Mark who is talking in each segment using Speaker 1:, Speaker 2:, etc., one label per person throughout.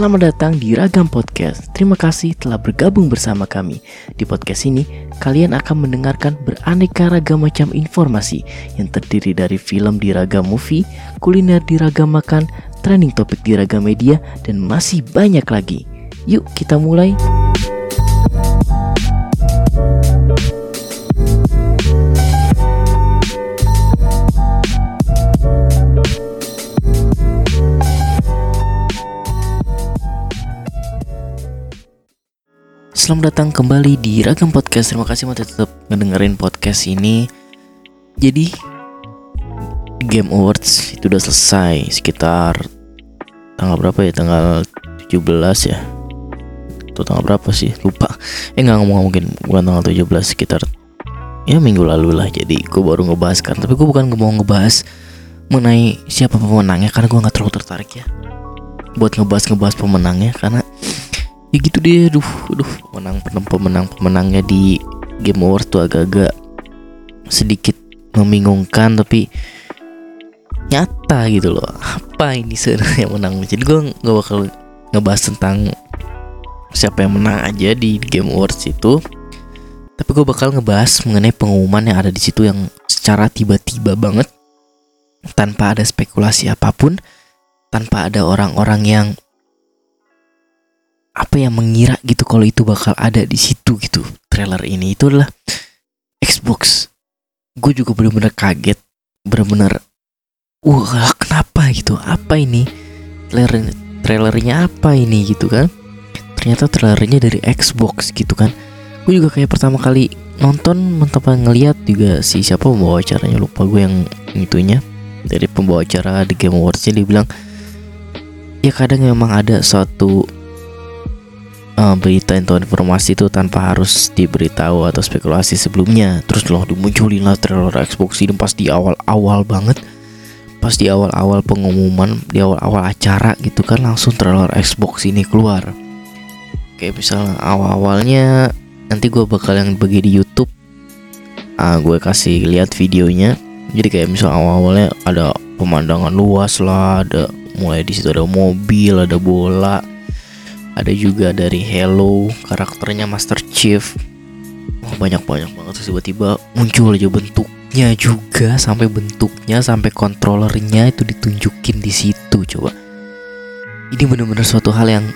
Speaker 1: Selamat datang di Ragam Podcast. Terima kasih telah bergabung bersama kami. Di podcast ini, kalian akan mendengarkan beraneka ragam macam informasi yang terdiri dari film di ragam movie, kuliner di ragam makan, trending topik di ragam media, dan masih banyak lagi. Yuk kita mulai. Selamat datang kembali di Ragam Podcast. Terima kasih masih tetap ngedengerin podcast ini. Jadi Game Awards itu udah selesai sekitar tanggal berapa ya? Tanggal 17 ya. Atau tanggal berapa sih? Lupa. Eh nggak ngomong mungkin bukan tanggal 17 sekitar ya minggu lalu lah. Jadi gue baru ngebahas kan. Tapi gue bukan mau ngebahas mengenai siapa pemenangnya karena gue nggak terlalu tertarik ya buat ngebahas ngebahas pemenangnya karena deh duh duh. Pemenang pemenang pemenangnya di Game Awards tuh agak-agak sedikit membingungkan tapi nyata gitu loh. Apa ini sebenarnya yang menang? Jadi gue nggak bakal ngebahas tentang siapa yang menang aja di Game Awards itu tapi gue bakal ngebahas mengenai pengumuman yang ada di situ yang secara tiba-tiba banget tanpa ada spekulasi apa pun tanpa ada orang-orang yang apa yang mengira gitu kalau itu bakal ada di situ gitu trailer ini. Itu adalah Xbox. Gue juga bener-bener kaget bener-bener wah kenapa gitu? Apa ini? Trailer trailernya apa ini? Gitu kan. Ternyata trailernya dari Xbox gitu kan. Gue juga kayak pertama kali nonton mentapa ngeliat juga si siapa pembawa acaranya lupa gue yang itunya. Dari pembawa acara di Game Awards dia bilang ya kadang memang ada suatu uh, berita atau informasi itu tanpa harus diberitahu atau spekulasi sebelumnya. Terus loh dimunculin lah trailer Xbox ini pas di awal-awal banget. Pas di awal-awal pengumuman di awal-awal acara gitu kan langsung trailer Xbox ini keluar. Kayak misalnya awal-awalnya nanti gue bakal yang bagi di YouTube. Uh, gue kasih lihat videonya. Jadi kayak misal awal-awalnya ada pemandangan luas lah ada mulai di situ ada mobil ada bola ada juga dari Hello karakternya Master Chief. Wah, banyak banyak banget tiba-tiba muncul aja bentuknya juga sampai bentuknya sampai kontrolernya itu ditunjukin di situ coba. Ini bener-bener suatu hal yang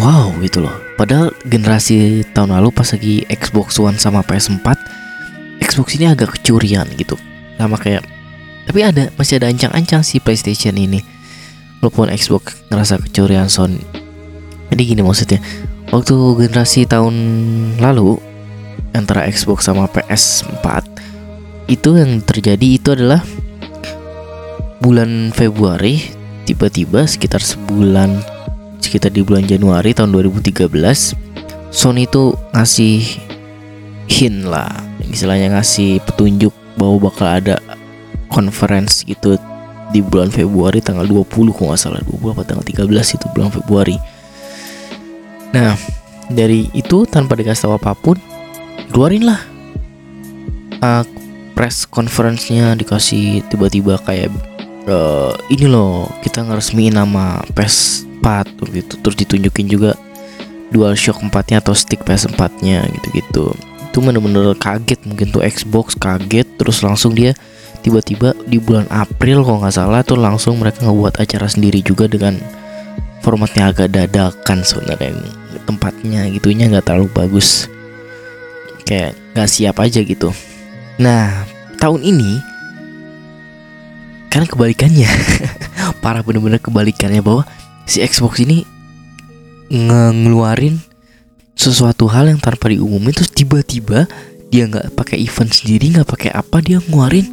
Speaker 1: wow gitu loh. Padahal generasi tahun lalu pas lagi Xbox One sama PS4 Xbox ini agak kecurian gitu. Sama kayak tapi ada masih ada ancang-ancang si PlayStation ini. Walaupun Xbox ngerasa kecurian Sony jadi gini maksudnya waktu generasi tahun lalu antara Xbox sama PS4 itu yang terjadi itu adalah bulan Februari tiba-tiba sekitar sebulan sekitar di bulan Januari tahun 2013 Sony itu ngasih hint lah istilahnya ngasih petunjuk bahwa bakal ada conference gitu di bulan Februari tanggal 20 kalau nggak salah 20 apa tanggal 13 itu bulan Februari nah dari itu tanpa dikasih tahu apa pun keluarin lah uh, press conference-nya dikasih tiba-tiba kayak uh, ini loh kita ngeresmiin nama PS4 gitu terus ditunjukin juga dual shock 4 nya atau stick PS4 nya gitu-gitu. Itu bener-bener kaget mungkin tuh Xbox kaget terus langsung dia tiba-tiba di bulan April kalau nggak salah tuh langsung mereka ngebuat acara sendiri juga dengan formatnya agak dadakan sebenarnya. Tempatnya gitunya nggak terlalu bagus. Kayak nggak siap aja gitu. Nah tahun ini karena kebalikannya. Parah bener-bener kebalikannya bahwa si Xbox ini ngeluarin sesuatu hal yang tanpa diumumin terus tiba-tiba dia nggak pakai event sendiri nggak pakai apa dia ngeluarin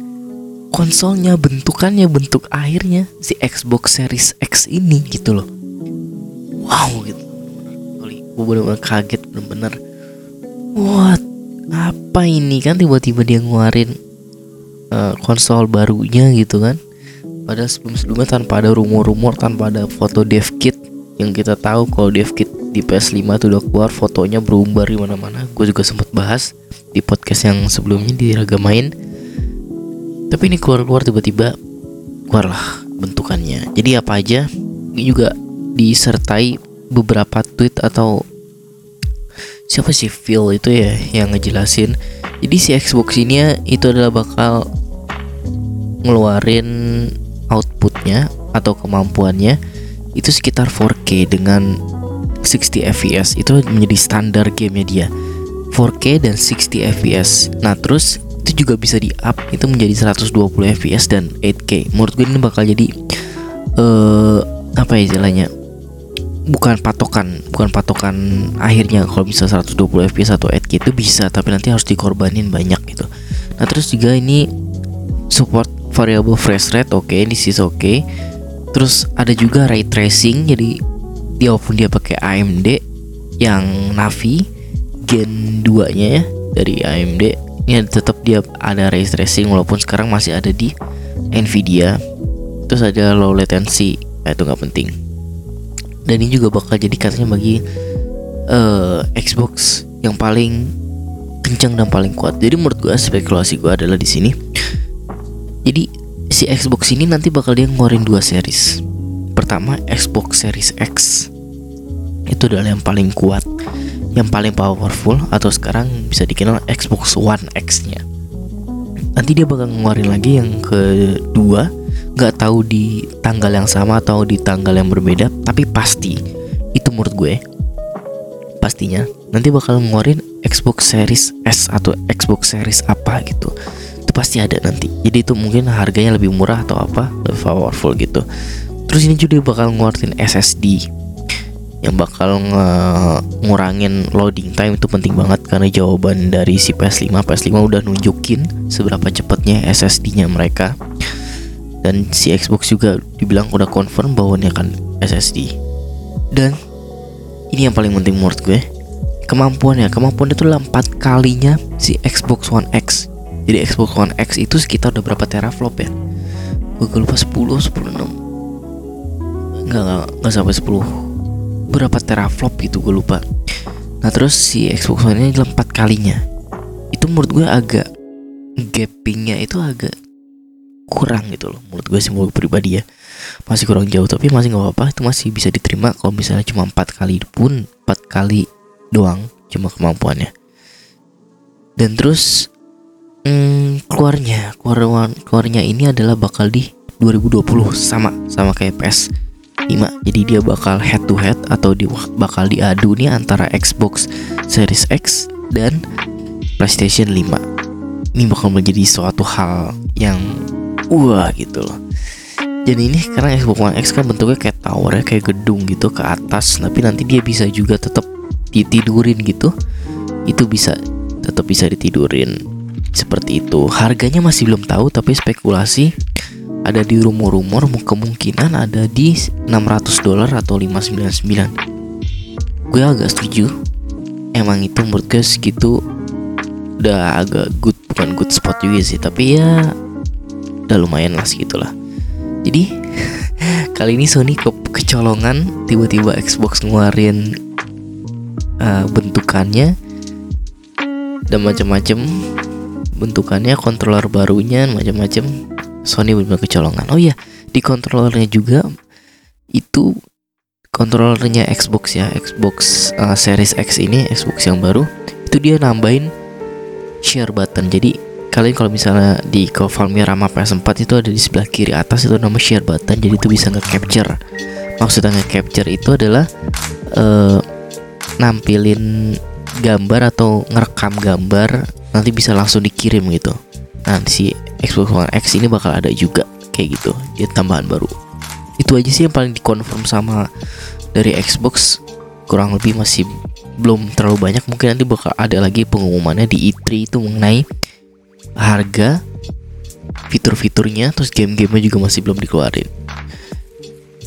Speaker 1: konsolnya bentukannya bentuk akhirnya si Xbox Series X ini gitu loh wow gitu. Gue bener-bener kaget bener-bener. What? Apa ini kan? Tiba-tiba dia ngeluarin uh, konsol barunya gitu kan? Pada sebelum-sebelumnya tanpa ada rumor-rumor tanpa ada foto dev kit yang kita tahu kalau dev kit di PS5 tuh udah keluar fotonya berumbar di mana-mana. Gue juga sempat bahas di podcast yang sebelumnya di Raga Main. Tapi ini keluar-keluar tiba-tiba keluarlah bentukannya. Jadi apa aja? Ini juga disertai beberapa tweet atau siapa sih Phil itu ya yang ngejelasin. Jadi si Xbox ini itu adalah bakal ngeluarin outputnya atau kemampuannya itu sekitar 4K dengan 60 fps itu menjadi standar gamenya dia. 4K dan 60 fps nah terus itu juga bisa di up itu menjadi 120 fps dan 8K menurut gue ini bakal jadi uh, apa ya istilahnya bukan patokan bukan patokan akhirnya kalau bisa 120 fps atau 8K itu bisa tapi nanti harus dikorbanin banyak gitu. Nah terus juga ini support variable fresh rate oke okay, this is oke. Okay. terus ada juga ray tracing jadi dia walaupun dia pakai AMD yang Navi Gen 2 nya ya dari AMD ini tetap dia ada ray tracing walaupun sekarang masih ada di Nvidia. Terus ada low latency nah, itu nggak penting dan ini juga bakal jadi katanya bagi uh, Xbox yang paling kencang dan paling kuat. Jadi menurut gue spekulasi gue adalah di sini. Jadi si Xbox ini nanti bakal dia ngeluarin dua series. Pertama Xbox Series X itu adalah yang paling kuat, yang paling powerful atau sekarang bisa dikenal Xbox One X-nya. Nanti dia bakal ngeluarin lagi yang kedua nggak tahu di tanggal yang sama atau di tanggal yang berbeda tapi pasti itu menurut gue pastinya nanti bakal ngeluarin Xbox Series S atau Xbox Series apa gitu. Itu pasti ada nanti. Jadi itu mungkin harganya lebih murah atau apa lebih powerful gitu. Terus ini juga bakal ngeluarin SSD yang bakal ngurangin loading time itu penting banget karena jawaban dari si PS5 PS5 udah nunjukin seberapa cepatnya SSD-nya mereka dan si Xbox juga dibilang udah confirm bahwa ini akan SSD dan ini yang paling penting menurut gue kemampuannya kemampuan itu adalah empat kalinya si Xbox One X. Jadi Xbox One X itu sekitar udah berapa teraflop ya? Gue lupa 10 10 6 enggak enggak, enggak sampai 10 berapa teraflop gitu gue lupa. Nah terus si Xbox One ini adalah empat kalinya. Itu menurut gue agak gapingnya itu agak kurang gitu loh. Menurut gue sih pribadi ya. Masih kurang jauh tapi masih nggak apa-apa. Itu masih bisa diterima kalau misalnya cuma empat kali pun empat kali doang cuma kemampuannya. Dan terus hmm, keluarnya. Keluar keluarnya ini adalah bakal di 2020 sama sama kayak PS 5 jadi dia bakal head to head atau di bakal diadu nih antara Xbox Series X dan PlayStation 5 ini bakal menjadi suatu hal yang wah gitu loh. Jadi ini karena Xbox One X kan bentuknya kayak tower ya kayak gedung gitu ke atas. Tapi nanti dia bisa juga tetap ditidurin gitu. Itu bisa tetap bisa ditidurin seperti itu. Harganya masih belum tahu tapi spekulasi ada di rumor-rumor kemungkinan ada di 600 dolar atau 599 gue agak setuju. Emang itu menurut gue segitu udah agak good bukan good spot juga sih. Tapi ya udah lumayan lah segitulah jadi kali ini Sony ke kecolongan tiba-tiba Xbox ngeluarin uh, bentukannya dan macam-macam bentukannya controller barunya macam-macam. Sony benar kecolongan. Oh iya di controllernya juga itu controllernya Xbox ya Xbox uh, Series X ini Xbox yang baru itu dia nambahin share button. Jadi kalian kalau misalnya di Valmir sama PS4 itu ada di sebelah kiri atas itu nama share button jadi itu bisa nge-capture. Maksudnya nge-capture itu adalah uh, nampilin gambar atau ngerekam gambar nanti bisa langsung dikirim gitu. Nah si Xbox One X ini bakal ada juga kayak gitu. Dia tambahan baru. Itu aja sih yang paling dikonfirm sama dari Xbox. Kurang lebih masih belum terlalu banyak. Mungkin nanti bakal ada lagi pengumumannya di E3 itu mengenai harga fitur-fiturnya terus game-gamenya juga masih belum dikeluarin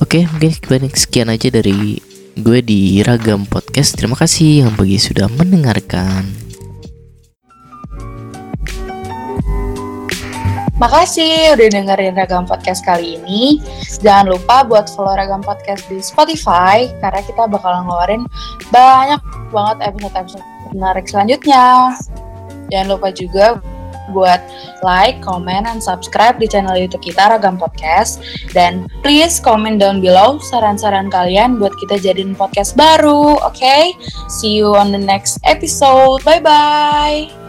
Speaker 1: oke mungkin sekian aja dari gue di Ragam Podcast terima kasih yang bagi sudah mendengarkan
Speaker 2: Makasih udah dengerin Ragam Podcast kali ini. Jangan lupa buat follow Ragam Podcast di Spotify karena kita bakal ngeluarin banyak banget episode-episode menarik selanjutnya. Jangan lupa juga buat like, comment, and subscribe di channel YouTube kita Ragam Podcast. Dan please comment down below saran-saran kalian buat kita jadiin podcast baru, oke? Okay? See you on the next episode. Bye bye.